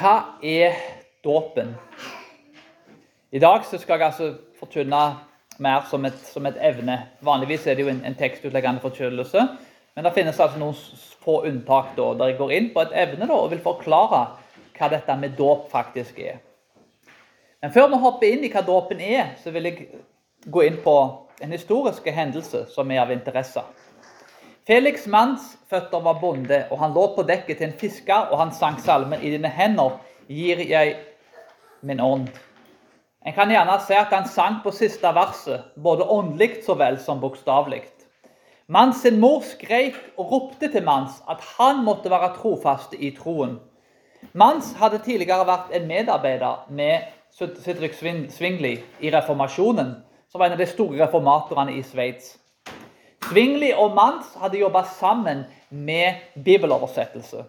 Hva er dåpen? I dag skal jeg altså forkynne mer som et, som et evne. Vanligvis er det jo en, en tekstutleggende forkynnelse, men det finnes altså noen få unntak da, der jeg går inn på et evne da, og vil forklare hva dette med dåp faktisk er. Men før vi hopper inn i hva dåpen er, så vil jeg gå inn på en historisk hendelse som er av interesse. Felix Manns føtter var bonde, og han lå på dekket til en fisker, og han sang salmen 'I dine hender gir jeg min ånd'. En kan gjerne si at han sang på siste verset, både åndelig så vel som bokstavelig. Manns sin mor skreik og ropte til Manns at han måtte være trofast i troen. Manns hadde tidligere vært en medarbeider med Sidrik Svingli i reformasjonen, som var en av de store reformatorene i Sveits. Svingli og Mans hadde jobba sammen med bibeloversettelse.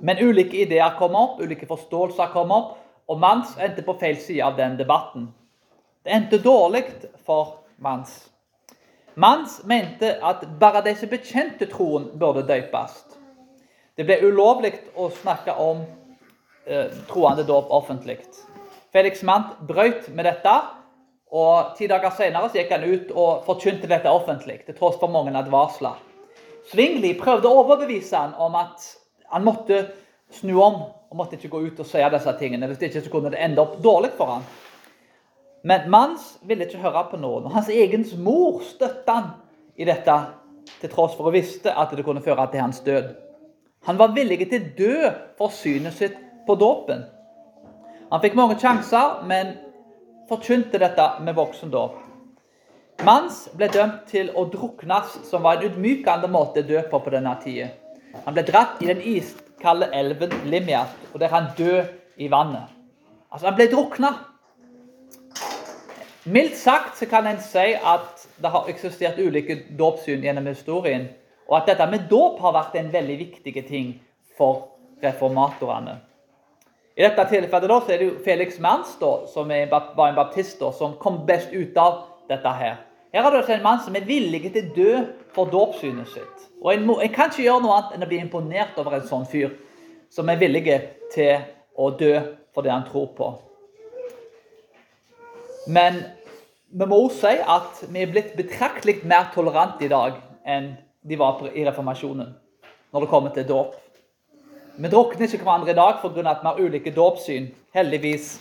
Men ulike ideer kom opp, ulike forståelser kom opp, og Mans endte på feil side av den debatten. Det endte dårlig for Mans. Mans mente at bare de som bekjente troen, burde døpes. Det ble ulovlig å snakke om eh, troende dåp offentlig. Felix Mant brøt med dette, og Ti dager senere så gikk han ut og forkynte dette offentlig, til tross for mange advarsler. Svingli prøvde å overbevise han om at han måtte snu om og måtte ikke gå ut og si disse tingene. Hvis ikke så kunne det ende opp dårlig for han. Men Manns ville ikke høre på noen. og Hans egen mor støttet han i dette, til tross for å visste at det kunne føre til hans død. Han var villig til å dø for synet sitt på dåpen. Han fikk mange sjanser, men forkynte dette med voksendåp. Mans ble dømt til å druknes, som var en ydmykende måte å dø på på denne tida. Han ble dratt i den iskalde elven Limjat, og der han døde i vannet. Altså, han ble drukna. Mildt sagt så kan en si at det har eksistert ulike dåpssyn gjennom historien, og at dette med dåp har vært en veldig viktig ting for reformatorene. I dette tilfellet da, så er det jo Felix Mans, da, som var en baptist, da, som kom best ut av dette her. Her er det en mann som er villig til å dø for dåpssynet sitt. Og en, en, kan ikke gjøre noe annet enn å bli imponert over en sånn fyr som er villig til å dø for det han tror på. Men vi må også si at vi er blitt betraktelig mer tolerante i dag enn de var i reformasjonen når det kommer til dåp. Vi drukner ikke hverandre i dag pga. at vi har ulike dåpssyn, heldigvis.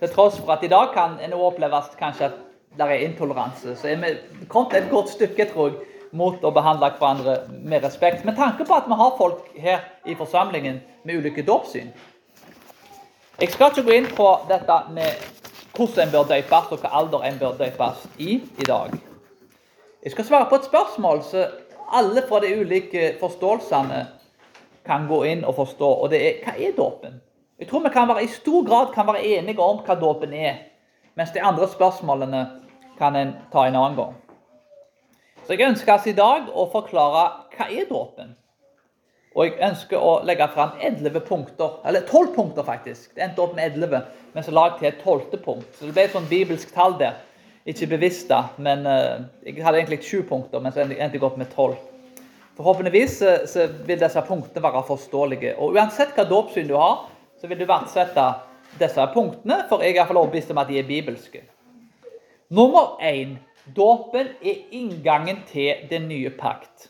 Til tross for at i dag kan en oppleves kanskje at det er intoleranse. Så er vi kommet et godt stykke, tror jeg, mot å behandle hverandre med respekt. Med tanke på at vi har folk her i forsamlingen med ulike dåpssyn. Jeg skal ikke gå inn på dette med hvordan en bør døpes, og hva alder en bør døpes i i dag. Jeg skal svare på et spørsmål så alle fra de ulike forståelsene kan gå inn og forstå. Og det er hva er dåpen? Jeg tror vi kan være, i stor grad kan være enige om hva dåpen er. Mens de andre spørsmålene kan en ta en annen gang. Så Jeg ønsker oss i dag å forklare hva er dåpen. Og jeg ønsker å legge fram 11 punkter, eller 12 punkter faktisk. Det endte opp med 11, men så la jeg til et tolvte punkt. Så det ble et sånn bibelsk tall der. Ikke bevisst, da, men uh, jeg hadde egentlig sju punkter, men så endte jeg opp med tolv. Forhåpentligvis så vil disse punktene være forståelige. Og Uansett hva dåpssyn du har, så vil du verdsette disse punktene, for jeg er iallfall overbevist om at de er bibelske. Nummer én dåpen er inngangen til den nye pakt.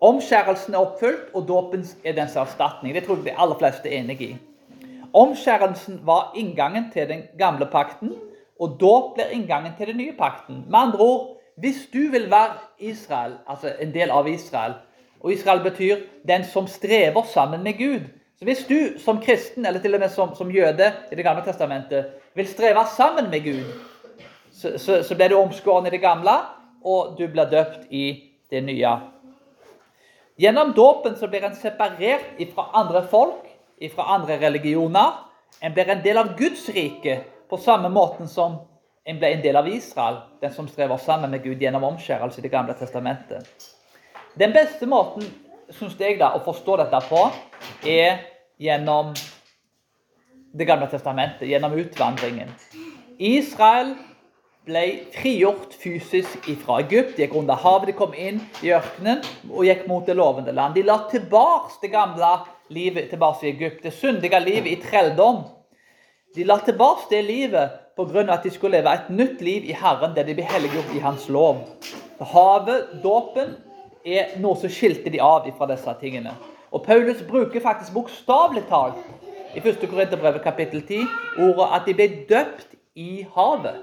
Omskjærelsen er oppfylt, og dåpen er dens erstatning. Det tror jeg de aller fleste er enig i. Omskjærelsen var inngangen til den gamle pakten, og dåp blir inngangen til den nye pakten. Med andre ord hvis du vil være Israel, altså en del av Israel, og Israel betyr den som strever sammen med Gud Så Hvis du som kristen, eller til og med som, som jøde i Det gamle testamentet, vil streve sammen med Gud, så, så, så blir du omskåren i det gamle, og du blir døpt i det nye. Gjennom dåpen så blir en separert fra andre folk, fra andre religioner. En blir en del av Guds rike på samme måten som en ble en del av Israel, den som strever sammen med Gud gjennom omskjærelse i Det gamle testamentet. Den beste måten synes jeg da, å forstå dette på, er gjennom Det gamle testamentet, gjennom utvandringen. Israel ble frigjort fysisk fra Egypt. De gikk under havet, de kom inn i ørkenen og gikk mot det lovende land. De la tilbake det gamle livet tilbake i Egypt, det syndige livet i trelldom. De la tilbake det livet pga. at de skulle leve et nytt liv i Herren, der de ble helliggjort i Hans lov. Havet, dåpen, er noe som skilte de av fra disse tingene. Og Paulus bruker faktisk bokstavelig talt i 1. Korinterbrevet kapittel 10 ordet at de ble døpt i havet.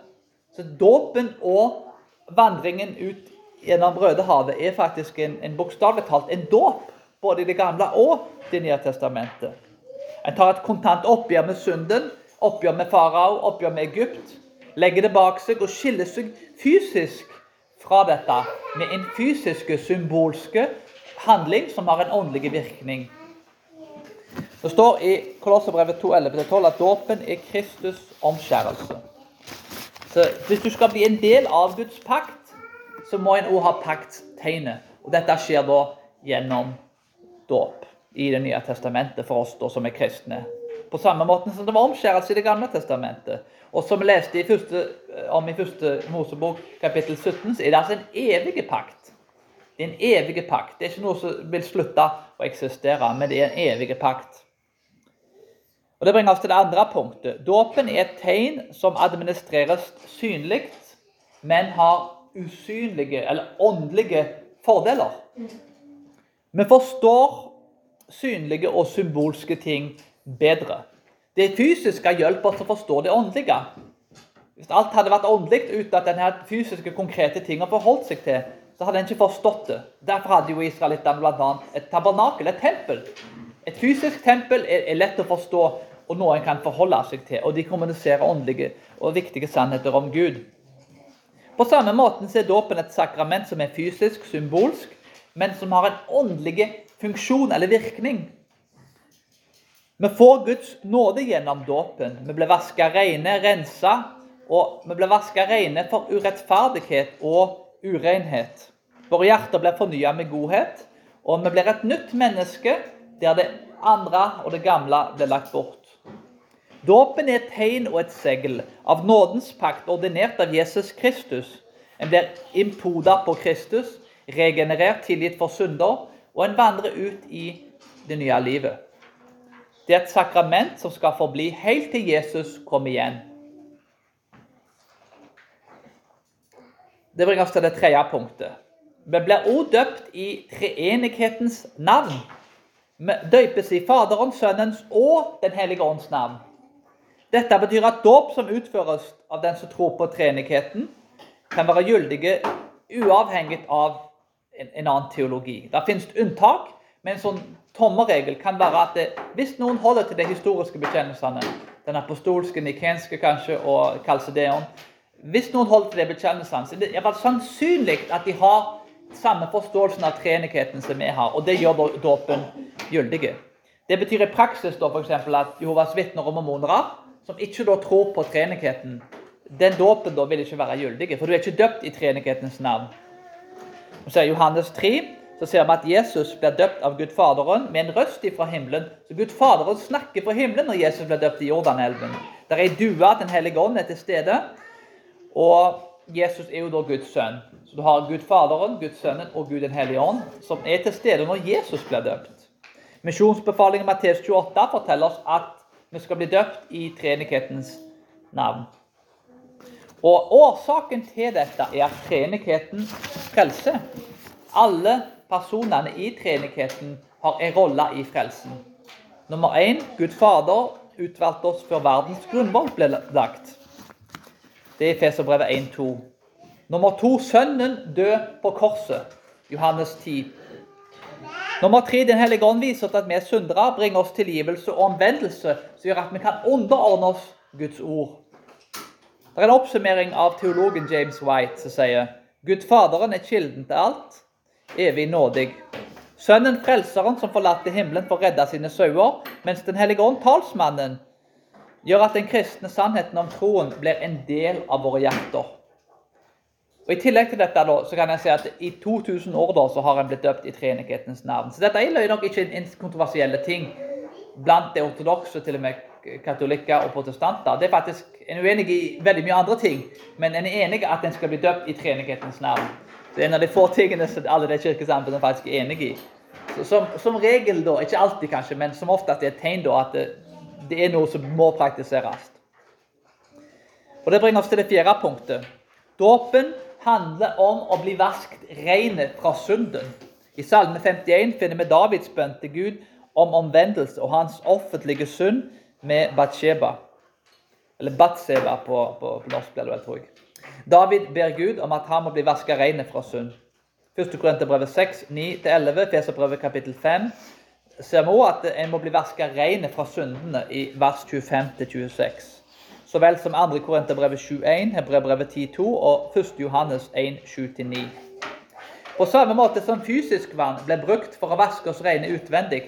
Så dåpen og vandringen ut gjennom Rødehavet er faktisk en, en bokstavelig talt en dåp. Både i Det gamle og Det nye testamentet. En tar et kontant oppgjør med synden, oppgjør med farao, oppgjør med Egypt. Legger det bak seg og skiller seg fysisk fra dette med en fysiske, symbolske handling som har en åndelig virkning. Det står i Kolosserbrevet 2.11-12 at dåpen er Kristus omskjærelse. Så Hvis du skal bli en del av Guds pakt, så må en òg ha pakttegnet. Og dette skjer da gjennom dåp i Det nye testamentet for oss da, som er kristne. På samme måte som det var omskjærelse i Det gamle testamentet. Og som vi leste i første, om i første Mosebok kapittel 17, så er det altså en evig pakt. Det er en evig pakt. Det er ikke noe som vil slutte å eksistere, men det er en evig pakt. Og Det bringer oss til det andre punktet. Dåpen er et tegn som administreres synlig, men har usynlige eller åndelige fordeler. Vi forstår synlige og symbolske ting bedre. Det fysiske hjelper oss å forstå det åndelige. Hvis alt hadde vært åndelig uten at denne fysiske, konkrete tingene forholdt seg til, så hadde en ikke forstått det. Derfor hadde jo israelittene bl.a. et tabernakel, et tempel. Et fysisk tempel er, er lett å forstå og noe en kan forholde seg til. Og de kommuniserer åndelige og viktige sannheter om Gud. På samme måte er dåpen et sakrament som er fysisk, symbolsk, men som har en åndelig funksjon eller virkning. Vi får Guds nåde gjennom dåpen. Vi blir vaska rene, rensa, og vi blir vaska rene for urettferdighet og urenhet. Våre hjerter blir fornya med godhet, og vi blir et nytt menneske der det andre og det gamle blir lagt bort. Dåpen er et tegn og et segl av nådens pakt ordinert av Jesus Kristus. En blir impoda på Kristus regenerert, tilgitt for synder, og en vandrer ut i det nye livet. Det er et sakrament som skal forbli helt til Jesus kommer igjen. Det bringer oss til det tredje punktet. Vi blir også døpt i treenighetens navn. Vi døpes i Faderens, Sønnens og Den hellige ånds navn. Dette betyr at dåp som utføres av den som tror på treenigheten, kan være gyldige uavhengig av en, en annen teologi. Det finnes unntak, men en sånn tommeregel kan være at det, hvis noen holder til de historiske bekjennelsene, den apostolske, nikenske kanskje, og kalsedeon Hvis noen holder til de bekjennelsene, så er det sannsynlig at de har samme forståelsen av treenigheten som vi har, og det gjør dåpen gyldig. Det betyr i praksis da f.eks. at Jehovas vitner og mormonere, som ikke da tror på treenigheten, den dåpen da vil ikke være gyldig, for du er ikke døpt i treenighetens navn. Så er Johannes 3 så ser vi at Jesus blir døpt av Gud Faderen med en røst fra himmelen. Så Gud Faderen snakker fra himmelen når Jesus blir døpt i Jordanelven. Der er ei due at Den hellige ånd er til stede. Og Jesus er jo da Guds sønn. Så du har Gud Faderen, Guds Sønnen og Gud den hellige ånd, som er til stede når Jesus blir døpt. Misjonsbefalingen Matteus 28 forteller oss at vi skal bli døpt i treenighetens navn. Og Årsaken til dette er at treenigheten frelser. Alle personene i treenigheten har en rolle i frelsen. Nummer én Gud Fader utvalgte oss før verdens grunnvoll ble lagt. Det er Feserbrevet 1-2. Nummer to Sønnen død på korset. Johannes 10. Nummer tre Den hellige ånd viser at vi er syndere, bringer oss tilgivelse og omvendelse, som gjør at vi kan underordne oss Guds ord. Det er en oppsummering av teologen James White som sier Gud Faderen er kilden til alt, evig nådig. Sønnen Frelseren som forlater himmelen for å redde sine sauer, mens Den hellige ånd, talsmannen, gjør at den kristne sannheten om troen blir en del av våre hjerter. Og I tillegg til dette da, så kan jeg si at i 2000 år da, så har en blitt døpt i treenighetens navn. Så dette er nok ikke en kontroversielle ting blant de ortodokse, til og med katolikker og protestanter. Det er faktisk, En uenig i veldig mye andre ting, men en er enig at en skal bli døpt i treenighetens navn. Det er en av de få tingene som alle de kirkesamfunnene faktisk er enig i. Som, som, regel, da, ikke alltid kanskje, men som oftest er et tegn da, at det, det er noe som må praktiseres. Og Det bringer oss til det fjerde punktet. Dåpen handler om å bli vasket rene fra synden. I Salme 51 finner vi Davids bønn til Gud om omvendelse og hans offentlige synd med Batsheba. Eller Batseba på, på, på norsk, blir det vel, tror jeg. David ber Gud om at han må bli vasket rein fra synd. 1. Korinterbrevet 6, 9-11, Feserbrevet kapittel 5, ser vi også at en må bli vasket rein fra syndene i vers 25-26. Så vel som 2. Korinterbrevet 7.1, Hebreerbrevet 10.2 og 1. Johannes 1.7-9. På samme måte som fysisk vann ble brukt for å vaske oss rene utvendig,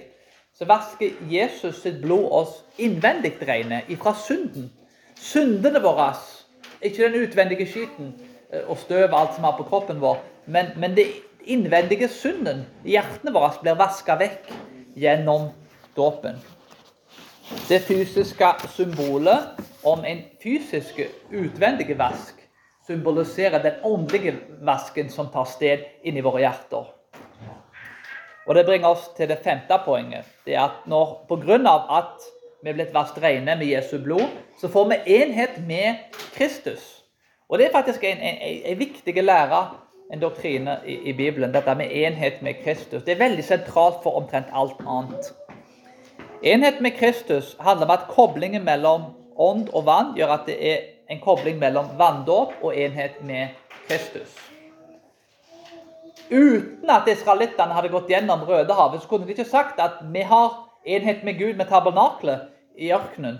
så vasker Jesus sitt blod oss innvendig rene ifra synden. Syndene våre, ikke den utvendige skiten eh, og støv og alt som er på kroppen vår, men, men det innvendige synden i hjertene våre blir vaska vekk gjennom dåpen. Det fysiske symbolet om en fysisk utvendig vask symboliserer den åndelige vasken som tar sted inni våre hjerter. Og Det bringer oss til det femte poenget. Det er at når, på grunn av at vi er blitt vasket rene med Jesu blod, så får vi enhet med Kristus. Og Det er faktisk en, en, en viktig lære en doktrine i, i, Bibelen, dette med enhet med Kristus. Det er veldig sentralt for omtrent alt annet. Enhet med Kristus handler om at koblingen mellom ånd og vann gjør at det er en kobling mellom vanndåp og enhet med Kristus. Uten at israelittene hadde gått gjennom Rødehavet, så kunne de ikke sagt at vi har enhet med Gud med tabernaklet i ørkenen.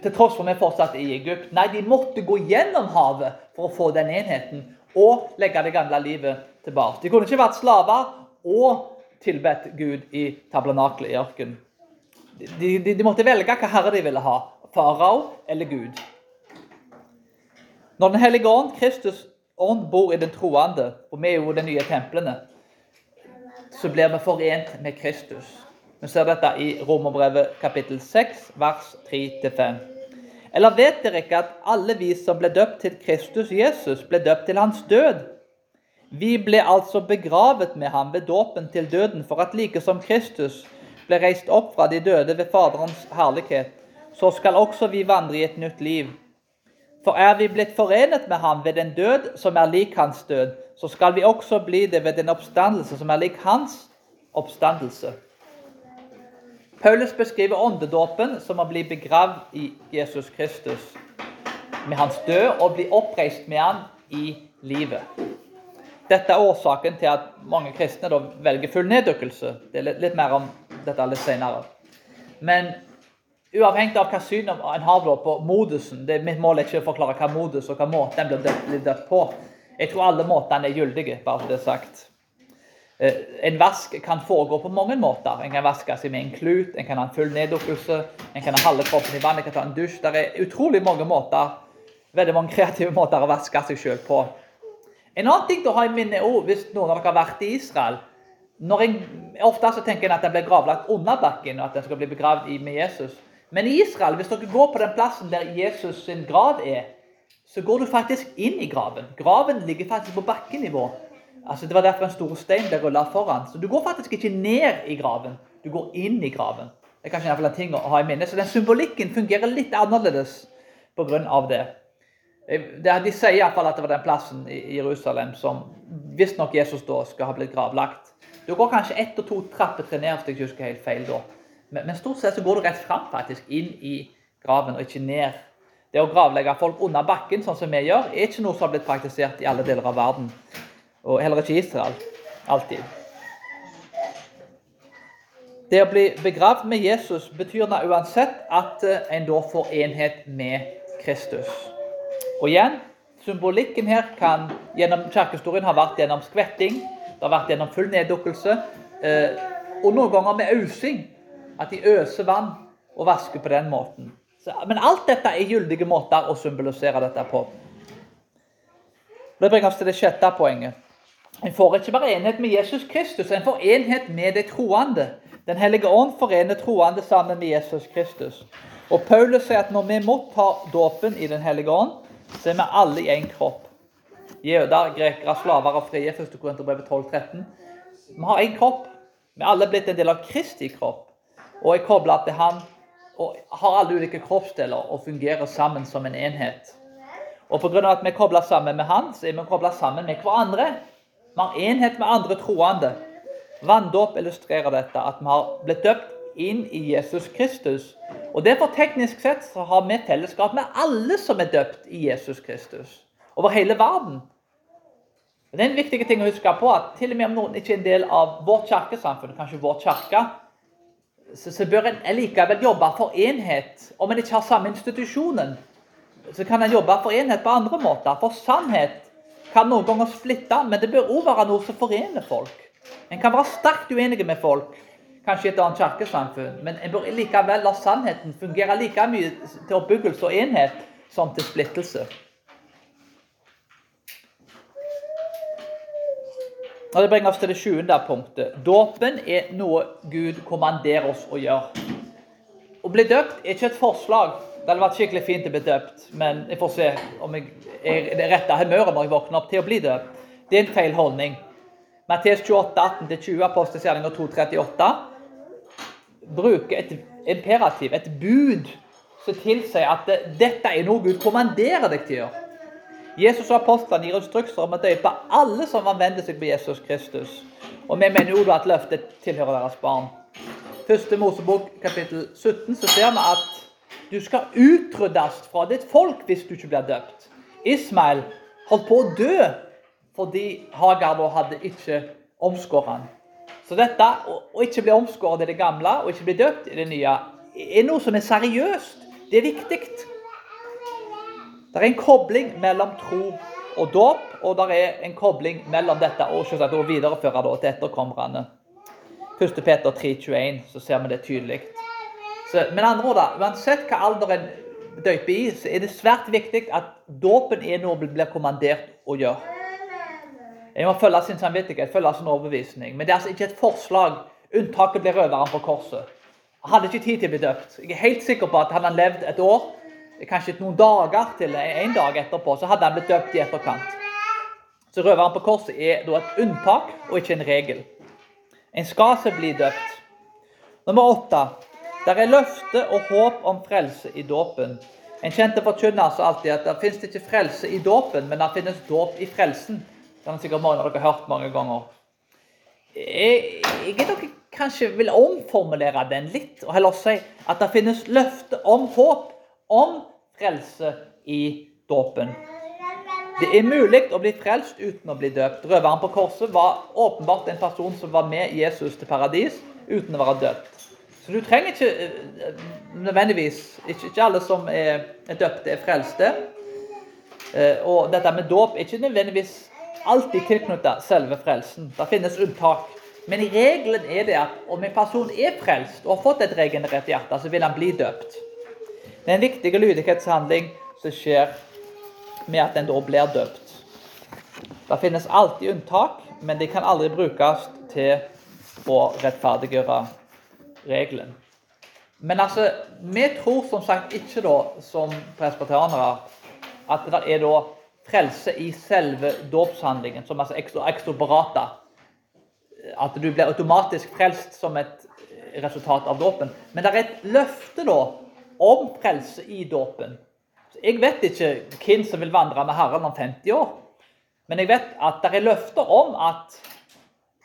Til tross for vi fortsatt i Egypt. Nei, de måtte gå gjennom havet for å få den enheten og legge det gamle livet tilbake. De kunne ikke vært slaver og tilbedt Gud i tabernaklet i ørkenen. De, de, de, måtte velge hva herre de ville ha. Farao eller Gud. Når Den hellige ånd, Kristus ånd, bor i den troende, og vi er jo de nye templene, så blir vi forent med Kristus. Vi ser dette i Romerbrevet kapittel 6, vers 3-5. Eller vet dere ikke at alle vi som ble døpt til Kristus Jesus, ble døpt til hans død? Vi ble altså begravet med ham ved dåpen til døden, for at like som Kristus ble reist opp fra de døde ved Faderens herlighet, så skal også vi vandre i et nytt liv. For er vi blitt forenet med ham ved en død som er lik hans død, så skal vi også bli det ved en oppstandelse som er lik hans oppstandelse. Paulus beskriver åndedåpen som å bli begravd i Jesus Kristus med hans død og bli oppreist med han i livet. Dette er årsaken til at mange kristne velger full neddykkelse. Det er litt, mer om dette litt senere. Men uavhengig av hva syn en har på modusen det er Mitt mål er ikke å forklare hva modus og hva måte en blir døpt, på. Jeg tror alle måtene er gyldige, bare så det er sagt. Eh, en vask kan foregå på mange måter. En kan vaske seg med en klut, en kan ha en full neddukkelse, en kan ha halve kroppen i vann, en kan ta en dusj. Det er utrolig mange måter, veldig mange kreative måter å vaske seg sjøl på. En annen ting å ha i minne òg, hvis noen av dere har vært i Israel når jeg, Ofte så tenker en at den blir gravlagt under bakken, og at en skal bli begravd med Jesus. Men i Israel, hvis dere går på den plassen der Jesus sin grav er, så går du faktisk inn i graven. Graven ligger faktisk på bakkenivå. Altså, det var derfor en stor stein ble rulla foran. Så du går faktisk ikke ned i graven, du går inn i graven. Det er kanskje en ting å ha i minne. Så den symbolikken fungerer litt annerledes pga. det. De sier iallfall at det var den plassen i Jerusalem som visstnok Jesus da skal ha blitt gravlagt. Du går kanskje ett og to trappetrinn ned, hvis jeg ikke husker helt feil da. Men, men, stort sett så går du rett fram, faktisk, inn i graven, og ikke ned. Det å gravlegge folk under bakken, sånn som vi gjør, er ikke noe som har blitt praktisert i alle deler av verden og heller ikke Israel. Alltid. Det å bli begravd med Jesus betyr da uansett at eh, en da får enhet med Kristus. Og igjen, symbolikken her kan gjennom kirkehistorien ha vært gjennom skvetting, det har vært gjennom full neddukkelse, eh, og noen ganger med ausing. At de øser vann og vasker på den måten. Men alt dette er gyldige måter å symbolisere dette på. Det bringer oss til det sjette poenget. En får ikke bare enhet med Jesus Kristus, en får enhet med de troende. Den hellige ånd forener troende sammen med Jesus Kristus. Og Paulus sier at når vi mottar dåpen i Den hellige ånd, så er vi alle i én kropp. Jøder, grekere, slaver og frie. 1. Korinterbrev 12, 13. Vi har én kropp. Vi er alle blitt en del av Kristi kropp og er kobla til Han og har alle ulike kroppsdeler og fungerer sammen som en enhet. Og pga. at vi er kobla sammen med Han, så er vi kobla sammen med hverandre. Vi har enhet med andre troende. Vanndåp illustrerer dette, at vi har blitt døpt inn i Jesus Kristus. Og derfor teknisk sett så har vi fellesskap med alle som er døpt i Jesus Kristus. Over hele verden. Det er en viktig ting å huske på at til og med om noen ikke er en del av vårt kirkesamfunn, kanskje vår kirke, så, så, bør en likevel jobbe for enhet. Om en ikke har samme institusjonen, så kan en jobbe for enhet på andre måter. For sannhet kan noen ganger splitte, men det bør òg være noe som forener folk. En kan være sterkt uenige med folk, kanskje i et annet kirkesamfunn, men en bør likevel la sannheten fungere like mye til oppbyggelse og enhet som til splittelse. Og Det bringer oss til det sjuende punktet. Dåpen er noe Gud kommanderer oss å gjøre. Å bli døpt er ikke et forslag. Det hadde vært skikkelig fint å bli døpt, men jeg får se om jeg det rette humøret når jeg våkner opp til å bli døpt. Det er en feil holdning. Matteus 28, 18-20, Apostelgjerninger 238, bruker et imperativ, et bud, som tilsier at dette er noe Gud kommanderer deg til å gjøre. Jesus og apostlene gir instrukser om å døpe alle som anvender seg på Jesus Kristus. Og vi mener jo at løftet tilhører deres barn. Første Mosebok kapittel 17 så ser vi at du skal utryddes fra ditt folk hvis du ikke blir døpt. Ismael holdt på å dø fordi Hagar da hadde ikke omskåret han. Så dette å ikke bli omskåret i det gamle og ikke bli døpt i det nye, er noe som er seriøst. Det er viktig. Det er en kobling mellom tro og dåp, og det er en kobling mellom dette og å videreføre det til etterkommerne. 1. Peter 3,21, så ser vi det tydelig. Men andre ord, da, uansett hva alder en døper i, så er det svært viktig at dåpen er noe en blir kommandert å gjøre. En må følge sin samvittighet, følge sin overbevisning. Men det er altså ikke et forslag. Unntaket blir røveren på korset. Han hadde ikke tid til å bli døpt. Jeg er helt sikker på at han hadde levd et år kanskje noen dager til en dag etterpå, så hadde han blitt døpt i etterkant. Så røveren på korset er da et unntak og ikke en regel. En skal seg bli døpt. Nummer åtte. Der er løfte og håp om frelse i dåpen. En kjente forkynner sa alltid at det finnes ikke frelse i dåpen, men det finnes dåp i frelsen. Det har sikkert mange av dere hørt mange ganger. Jeg, jeg dere kanskje vil omformulere den litt og heller si at det finnes løfte om håp om frelse i dåpen. Det er mulig å bli frelst uten å bli døpt. Røveren på korset var åpenbart en person som var med Jesus til paradis uten å være døpt. Så du trenger ikke eh, nødvendigvis Ikke, ikke alle som er, er døpte, er frelste. Eh, og dette med dåp er ikke nødvendigvis alltid tilknyttet selve frelsen. Det finnes unntak. Men i regelen er det at om en person er frelst og har fått et regenerert hjerte, så vil han bli døpt. Det er en viktig lydighetshandling som skjer med at en da blir døpt. Det finnes alltid unntak, men de kan aldri brukes til å rettferdiggjøre regelen. Men altså, vi tror som sagt ikke da, som presbyterianere at det er da frelse i selve dåpshandlingen, som altså ekstoborata. At du blir automatisk frelst som et resultat av dåpen. Men det er et løfte da om frelse i dåpen. Jeg vet ikke hvem som vil vandre med Herren om 50 år. Men jeg vet at det er løfter om at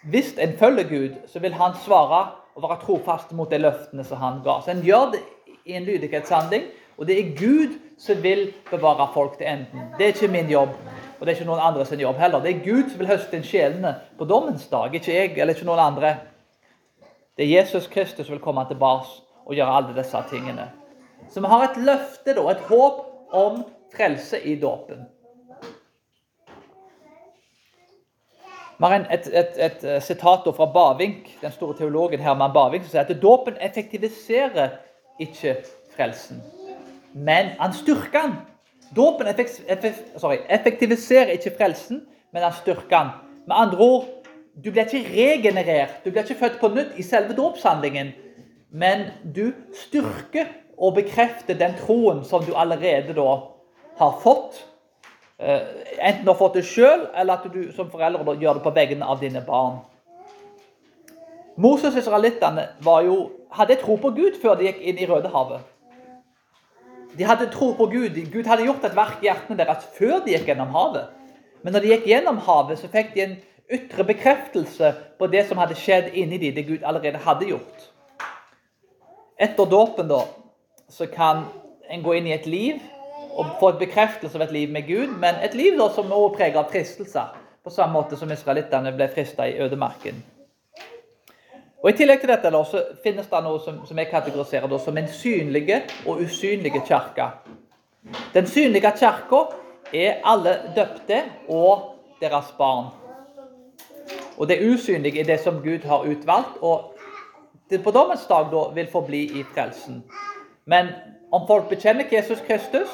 hvis en følger Gud, så vil han svare og være trofast mot de løftene som han ga. Så en gjør det i en lydighetshandling, og det er Gud som vil bevare folk til enden. Det er ikke min jobb, og det er ikke noen andre sin jobb heller. Det er Gud som vil høste inn sjelene på dommens dag, ikke jeg eller ikke noen andre. Det er Jesus Kristus som vil komme tilbake og gjøre alle disse tingene. Så vi har et løfte, da, et håp om frelse i dåpen. Vi har et, et sitat fra Bavink, den store teologen Herman Bavink, som sier at dåpen effektiviserer ikke frelsen, men han styrker den. Dåpen effektiviserer ikke frelsen, men han styrker den. Med andre ord, du blir ikke regenerert, du blir ikke født på nytt i selve dåpshandlingen, men du styrker og bekrefte den troen som du allerede da har fått. Eh, enten du har fått det sjøl, eller at du som foreldre gjør det på vegne av dine barn. Moses og israelittene hadde tro på Gud før de gikk inn i Rødehavet. De hadde tro på Gud. Gud hadde gjort et verk i hjertene deres før de gikk gjennom havet. Men når de gikk gjennom havet, så fikk de en ytre bekreftelse på det som hadde skjedd inni dem, det Gud allerede hadde gjort. Etter dåpen da, så kan en gå inn i et liv og få et bekreftelse av et liv med Gud, men et liv da som også preger av fristelser, på samme måte som israelittene ble frista i ødemarken. Og I tillegg til dette da, så finnes det noe som, som jeg kategoriserer da, som en synlige og usynlige kirke. Den synlige kirka er alle døpte og deres barn. Og det usynlige er det som Gud har utvalgt, og det på dommens dag da vil forbli i frelsen. Men om folk bekjenner Jesus Kristus,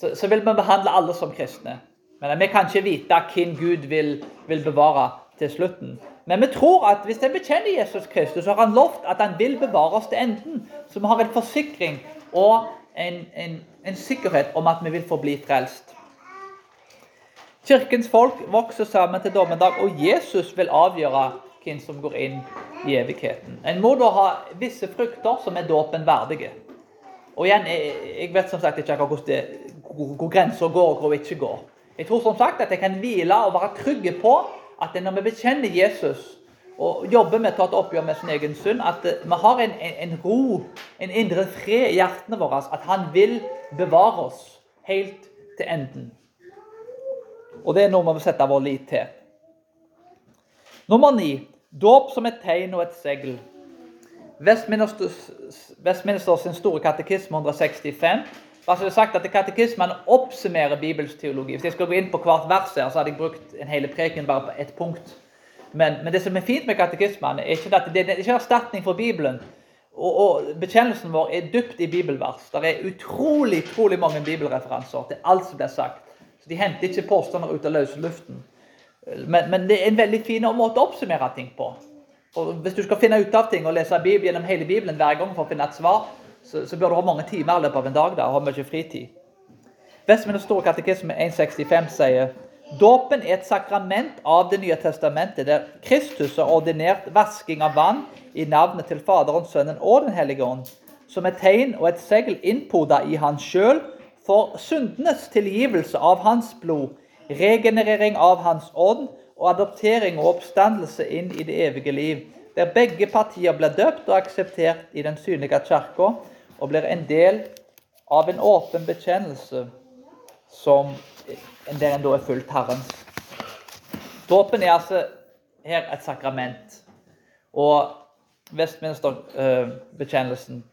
så, så, vil vi behandle alle som kristne. Men vi kan ikke vite hvem Gud vil, vil bevare til slutten. Men vi tror at hvis en bekjenner Jesus Kristus, så har han lovt at han vil bevare oss til enden. Så vi har en forsikring og en, en, en sikkerhet om at vi vil forbli frelst. Kirkens folk vokser sammen til dommedag, og Jesus vil avgjøre hvem som går inn i evigheten. En må da ha visse frukter som er dåpen verdige. Og igjen, Jeg vet som sagt ikke hvor, hvor, hvor grensa går og hvor ikke går. Jeg tror som sagt at jeg kan hvile og være trygge på at når vi bekjenner Jesus og jobber med å ta et oppgjør med sin egen synd, at vi har en, en, en ro, en indre fred i hjertene våre. At han vil bevare oss helt til enden. Og det er noe vi må sette vår lit til. Nummer ni dåp som et tegn og et segl. Westminster, Westminster sin store katekisme 165 Altså det er sagt at Katekismen oppsummerer Bibels teologi. Hvis jeg skulle gå inn på hvert vers, her, så hadde jeg brukt en hele preken bare på ett punkt. Men, men, det som er fint med katekismen, er ikke at det, det er ikke erstatning for Bibelen. Og, og, Bekjennelsen vår er dypt i bibelvers. Det er utrolig utrolig mange bibelreferanser til alt som blir sagt. Så De henter ikke påstander ut av løse luften. Men, men, det er en veldig fin måte å oppsummere ting på. Og Hvis du skal finne ut av ting og lese Bibelen gjennom hele Bibelen hver gang for å finne et svar, så, så bør du ha mange timer i løpet av en dag da, og ha mye fritid. Vestminster store katekisme 165 sier Dåpen er et sakrament av Det nye testamentet, der Kristus har ordinert vasking av vann i navnet til Faderen, Sønnen og Den hellige ånd, som et tegn og et segl innpoda i Han sjøl for syndenes tilgivelse av Hans blod, regenerering av Hans ånd og adoptering og oppstandelse inn i det evige liv, der begge partier blir døpt og akseptert i den synlige kirka, og blir en del av en åpen bekjennelse som der en da er fulgt Herrens. Dåpen er altså her et sakrament. Og Vestminster-bekjennelsen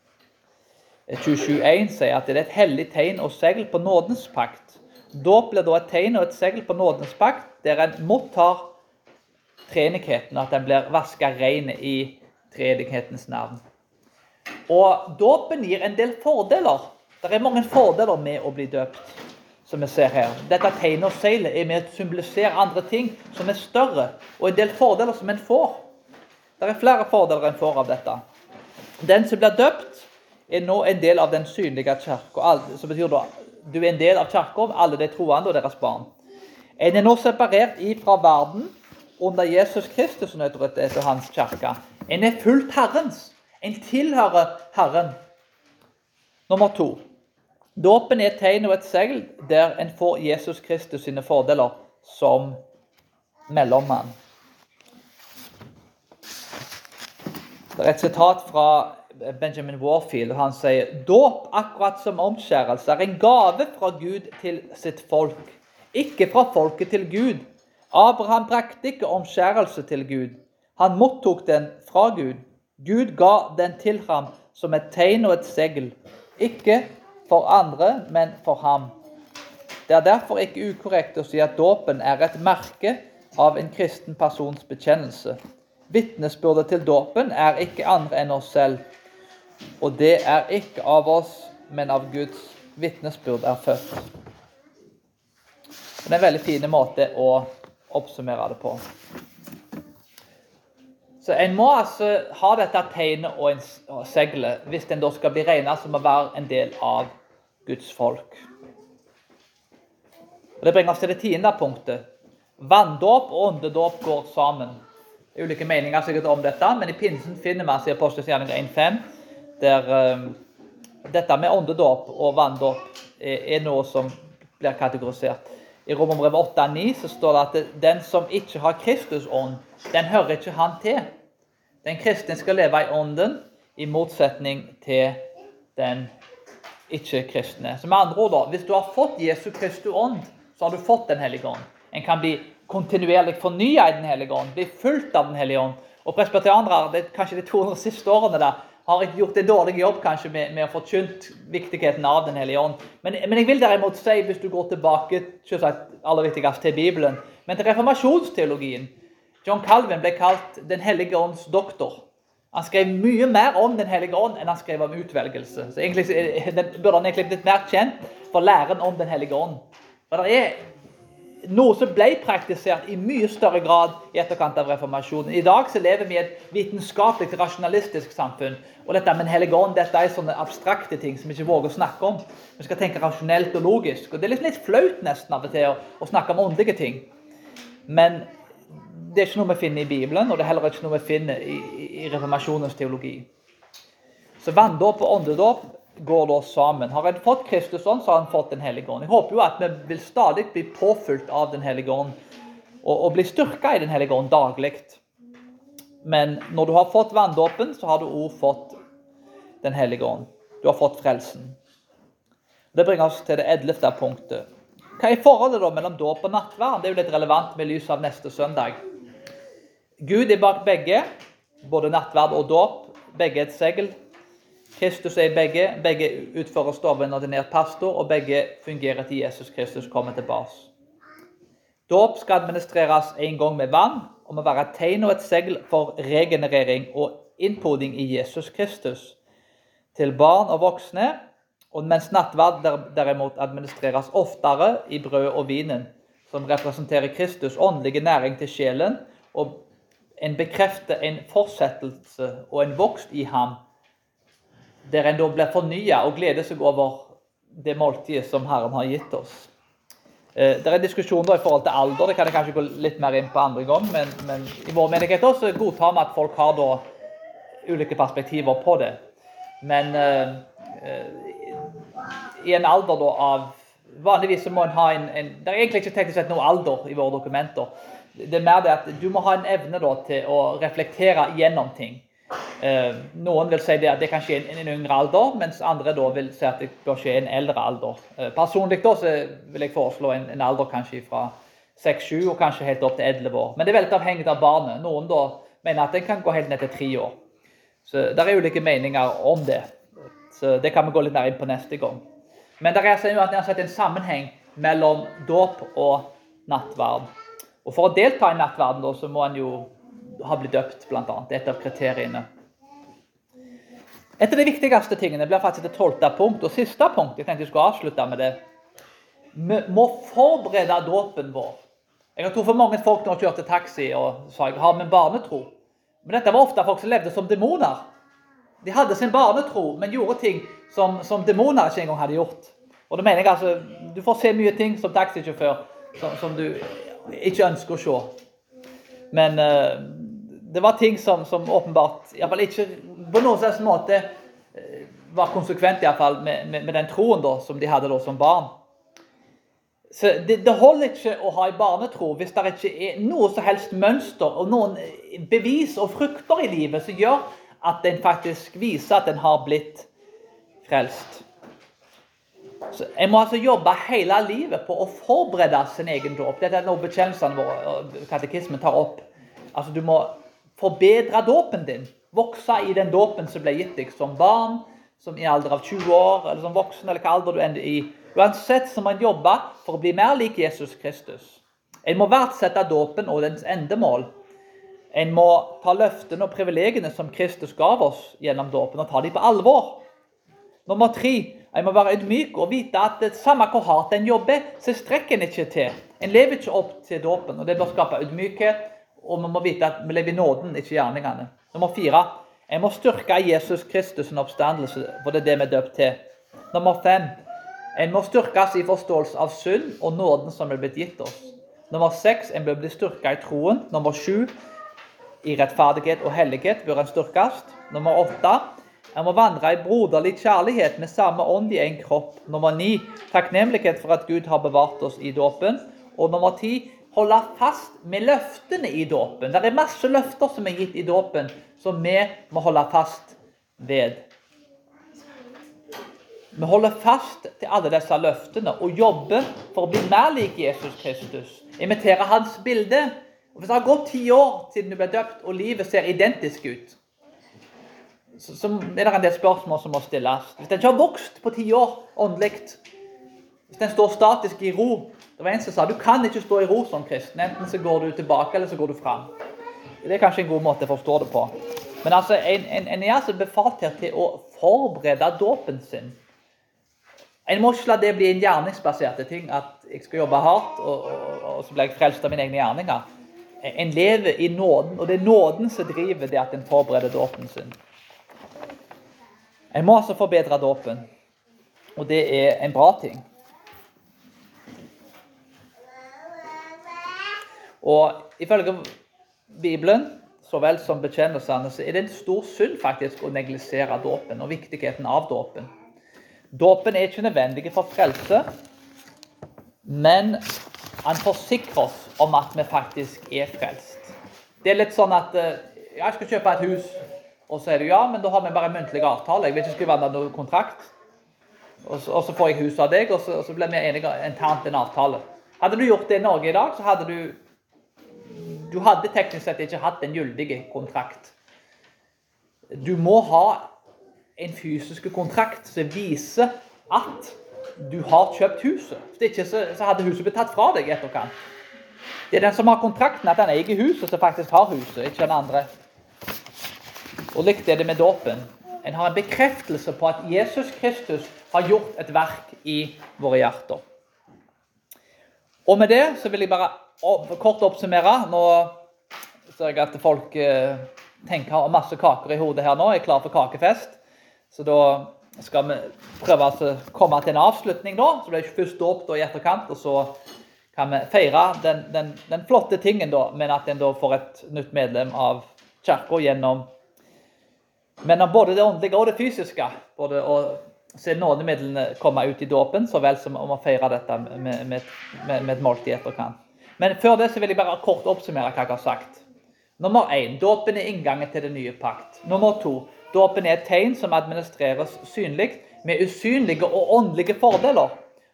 eh, 27.1 sier at det er et hellig tegn og segl på nådens pakt. Dåp blir da et tegn og et segl på nådens pakt, der en mottar treenigheten, at den blir vaska rein i treenighetens navn. Og dåpen gir en del fordeler. Det er mange fordeler med å bli døpt, som vi ser her. Dette tegnet og seilet er med å symbolisere andre ting som er større, og en del fordeler som en får. Det er flere fordeler en får av dette. Den som blir døpt, er nå en del av den synlige kirka. Som betyr da du er en del av kirka, alle de troende og deres barn. En er nå separert ifra verden under Jesus Kristus' nøytralitet og hans kirke. En er fullt Herrens. En tilhører Herren. Nummer to. Dåpen er et tegn og et segl der en får Jesus Kristus sine fordeler som mellommann. Det er et sitat fra Benjamin Warfield. og Han sier dåp, akkurat som omskjærelse, er en gave fra Gud til sitt folk, ikke fra folket til Gud. Abraham brakte ikke omskjærelse til Gud. Han mottok den fra Gud. Gud ga den til ham som et tegn og et segl, ikke for andre, men for ham. Det er derfor ikke ukorrekt å si at dåpen er et merke av en kristen persons bekjennelse. Vitnesbyrdet til dåpen er ikke andre enn oss selv. Og det er ikke av oss, men av Guds vitnesbyrd er født. Det er en veldig fin måte å oppsummere det på. Så En må altså ha dette tegnet og, en, seglet hvis en da skal bli regnet som å være en del av Guds folk. Og Det bringer oss til det tiende punktet. Vanndåp og åndedåp går sammen. Det er ulike meninger sikkert om dette, men i pinsen finner vi altså i Apostelens gjerning 1.5 der um, dette med åndedåp og vanndåp er, er, noe som blir kategorisert. I Romerbrevet 8.9 så står det at den som ikke har Kristus ånd, den hører ikke han til. Den kristne skal leve i ånden, i motsetning til den ikke-kristne. Så med andre ord, da, Hvis du har fått Jesu Kristus ånd, så har du fått Den hellige ånd. En kan bli kontinuerlig fornya i Den hellige ånd, bli fulgt av Den hellige ånd. Og presbyterianere, er kanskje de 200 siste årene, da, har ikke gjort en dårlig jobb kanskje med, med å forkynt viktigheten av Den hellige ånd. Men, men, jeg vil derimot si, hvis du går tilbake selvsagt aller viktigst til Bibelen, men til reformasjonsteologien John Calvin ble kalt Den hellige ånds doktor. Han skrev mye mer om Den hellige ånd enn han skrev om utvelgelse. Så egentlig den, burde han egentlig blitt mer kjent for læren om Den hellige ånd. For det er noe som ble praktisert i mye større grad i etterkant av reformasjonen. I dag så lever vi i et vitenskapelig, rasjonalistisk samfunn. Og dette med Den hellige ånd dette er sånne abstrakte ting som vi ikke våger å snakke om. Vi skal tenke rasjonelt og logisk. Og Det er liksom litt flaut nesten av og til å, å snakke om åndelige ting. Men det er ikke noe vi finner i Bibelen, og det er heller ikke noe vi finner i, i reformasjonens teologi. Så vanndåp og åndedåp går da sammen. Har en fått Kristus ånd, så har en fått Den hellige ånd. Jeg håper jo at vi vil stadig bli påfylt av Den hellige ånd, og, og bli styrka i Den hellige ånd daglig. Men når du har fått vanndåpen, så har du òg fått Den hellige ånd. Du har fått frelsen. Det bringer oss til det ellevte punktet. Hva er forholdet da mellom dåp og nattverd? Det er jo litt relevant med lys av neste søndag. Gud er bak begge, både nattverd og dåp. Begge er et segl. Kristus er begge. Begge utfører stoven ordinert pastor, og begge fungerer til Jesus Kristus kommer tilbake. Dåp skal administreres en gang med vann og må være et tegn og et segl for regenerering og innpoding i Jesus Kristus. Til barn og voksne, og mens nattverd derimot administreres oftere i brød og vinen, som representerer Kristus' åndelige næring til sjelen, og en bekrefter en fortsettelse og en vokst i ham der en da blir fornya og gleder seg over det måltidet som Herren har gitt oss. Eh, det er en diskusjon da i forhold til alder, det kan jeg kanskje gå litt mer inn på andre gang. Men, men i vår menighet også godtar vi at folk har da ulike perspektiver på det. Men uh, i en alder da av Vanligvis så må en ha en, en Det er egentlig ikke teknisk sett noe alder i våre dokumenter. Det er mer det at du må ha en evne da til å reflektere gjennom ting. Eh, noen vil si at det kan skje i en yngre alder, mens andre vil si at det bør skje i en eldre alder. Eh, personlig da vil jeg foreslå en, en alder kanskje fra 6-7 og kanskje helt opp til 11 år. Men det er veldig avhengig av barnet. Noen da mener at den kan gå helt ned til 3 år. Så Det er ulike meninger om det. Så Det kan vi gå litt nær inn på neste gang. Men det er uansett en sammenheng mellom dåp og nattverd. Og For å delta i nattverden da, så må en jo ha blitt døpt, bl.a. Det et av kriteriene. Et av de viktigste tingene blir faktisk det tolvte punkt og siste punkt. Jeg tenkte jeg skulle avslutte med det. Vi må forberede dåpen vår. Jeg trodd for mange folk når jeg kjørte taxi og sa jeg har min barnetro. Men dette var ofte folk som levde som demoner. De hadde sin barnetro, men gjorde ting som, som demoner ikke engang hadde gjort. Og det mener jeg altså, Du får se mye ting som taxisjåfør som, som du ikke ønsker å se. Men uh, det var ting som, som åpenbart iallfall ikke på noen slags måte uh, var konsekvent i fall, med, med, med, den troen da, som de hadde da, som barn. Så det, det, holder ikke å ha en barnetro hvis det ikke er noe som helst mønster og noen bevis og frukter i livet som gjør at en faktisk viser at en har blitt frelst. Så En må altså jobbe hele livet på å forberede sin egen dåp. Dette er noe bekjennelsene våre og katekismen tar opp. Altså Du må forbedre dåpen din. Vokse i den dåpen som ble gitt deg som barn, som i alder av 20 år, eller som voksen, eller hva alder du ender i. Uansett så må en jobbe for å bli mer lik Jesus Kristus. En må verdsette dåpen og dens endemål. En må ta løftene og privilegiene som Kristus gav oss gjennom dåpen, og ta dem på alvor. Nummer tre en må være ydmyk og vite at det samme hvor hardt en jobber, så strekker en ikke til. En lever ikke opp til dåpen, og det bør skape ydmykhet. Og vi må vite at vi lever i nåden, ikke gjerningene. Nummer fire en må styrke Jesus Kristus' oppstandelse, for det er det vi er døpt til. Nummer fem en må styrkes i forståelse av synd og nåden som er blitt gitt oss. Nummer seks en bør bli styrka i troen. Nummer sju i rettferdighet og hellighet bør en styrkes. Nummer åtte en må vandre i broderlig kjærlighet med samme ånd i en kropp. Nummer ni takknemlighet for at Gud har bevart oss i dåpen. Og nummer ti holde fast med løftene i dåpen. Det er masse løfter som er gitt i dåpen, som vi må holde fast ved. Vi holder fast til alle disse løftene og jobber for å bli mer lik Jesus Kristus. Imitere hans bilde. Og Hvis det har gått ti år siden du ble døpt, og livet ser identisk ut, så, er det en del spørsmål som må stilles. Hvis den ikke har vokst på ti år åndelig, hvis den står statisk i ro Det var en som sa du kan ikke stå i ro som kristen. Enten så går du tilbake, eller så går du fram. Det er kanskje en god måte å forstå det på. Men altså, en, en, en er altså befalt her til å forberede dåpen sin. En må ikke la det bli en gjerningsbaserte ting, at jeg skal jobbe hardt, og, og, og så blir jeg frelst av mine egne gjerninger. En lever i nåden, og det er nåden som driver det at en forbereder dåpen sin. En må altså forbedre dåpen, og det er en bra ting. Og ifølge Bibelen, så vel som bekjennelsene, så er det en stor synd faktisk å neglisere dåpen og viktigheten av dåpen. Dåpen er ikke nødvendig for frelse, men han forsikrer oss om at vi faktisk er frelst. Det er litt sånn at ja, jeg skal kjøpe et hus. Og så er det ja, men da har vi bare en muntlig avtale. Jeg vil ikke skrive noen kontrakt. Og så, og så, får jeg huset av deg, og så, og så blir vi enige internt en avtale. Hadde du gjort det i Norge i dag, så hadde du Du hadde teknisk sett ikke hatt en gyldig kontrakt. Du må ha en fysisk kontrakt som viser at du har kjøpt huset. Hvis ikke så, så hadde huset blitt tatt fra deg i etterkant. Det er den som har kontrakten, at den eier huset, som faktisk har huset, ikke den andre. Og likt er det med dåpen. En har en bekreftelse på at Jesus Kristus har gjort et verk i våre hjerter. Og med det så vil jeg bare kort oppsummere. Nå ser jeg at folk eh, tenker har masse kaker i hodet her nå, er klar for kakefest. Så da skal vi prøve å komme til en avslutning da. Så blir det først dåp i etterkant, og så kan vi feire den, den, den flotte tingen da, men at en da får et nytt medlem av kirka gjennom men både det åndelige og det fysiske, både å se nådemidlene komme ut i dåpen, så vel som om å feire dette med, med, med, med et måltid i etterkant. Men før det så vil jeg bare kort oppsummere hva jeg har sagt. Nummer én dåpen er inngangen til den nye pakt. Nummer to dåpen er et tegn som administreres synlig, med usynlige og åndelige fordeler.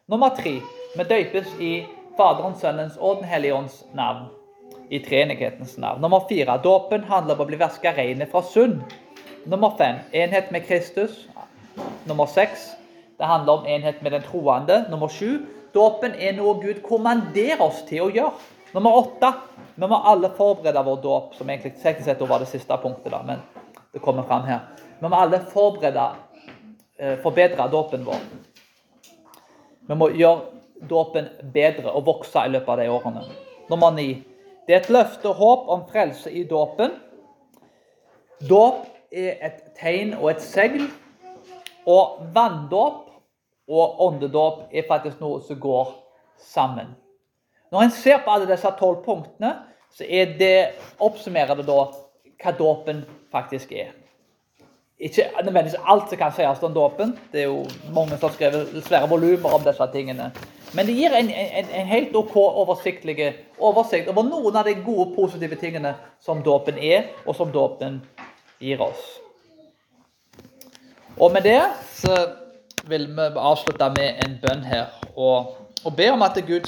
Nummer tre vi døpes i Faderens, Sønnens og Den hellige ånds navn. I treenighetens navn. Nummer fire dåpen handler om å bli vaska reine fra synd. Nummer fem enhet med Kristus. Nummer seks det handler om enhet med den troende. Nummer sju dåpen er noe Gud kommanderer oss til å gjøre. Nummer åtte vi må alle forberede vår dåp, som egentlig teknisk sett var det siste punktet. da, men det kommer frem her. Vi må alle forberede, eh, forbedre dåpen vår. Vi må gjøre dåpen bedre og vokse i løpet av de årene. Nummer ni. Det er et løfte og håp om frelse i dåpen. Dåp er et tegn og et segl. Og vanndåp og åndedåp er faktisk noe som går sammen. Når en ser på alle disse tolv punktene, så er det, oppsummerer det da hva dåpen faktisk er. Ikke nødvendigvis alt som kan sies om dåpen. Det er jo mange som har skrevet svære volumer om disse tingene. Men det gir en, en, en helt OK oversiktlig oversikt over noen av de gode, positive tingene som dåpen er, og som dåpen gir oss. Og med det så vil vi avslutte med en bønn her, og, og be om at Gud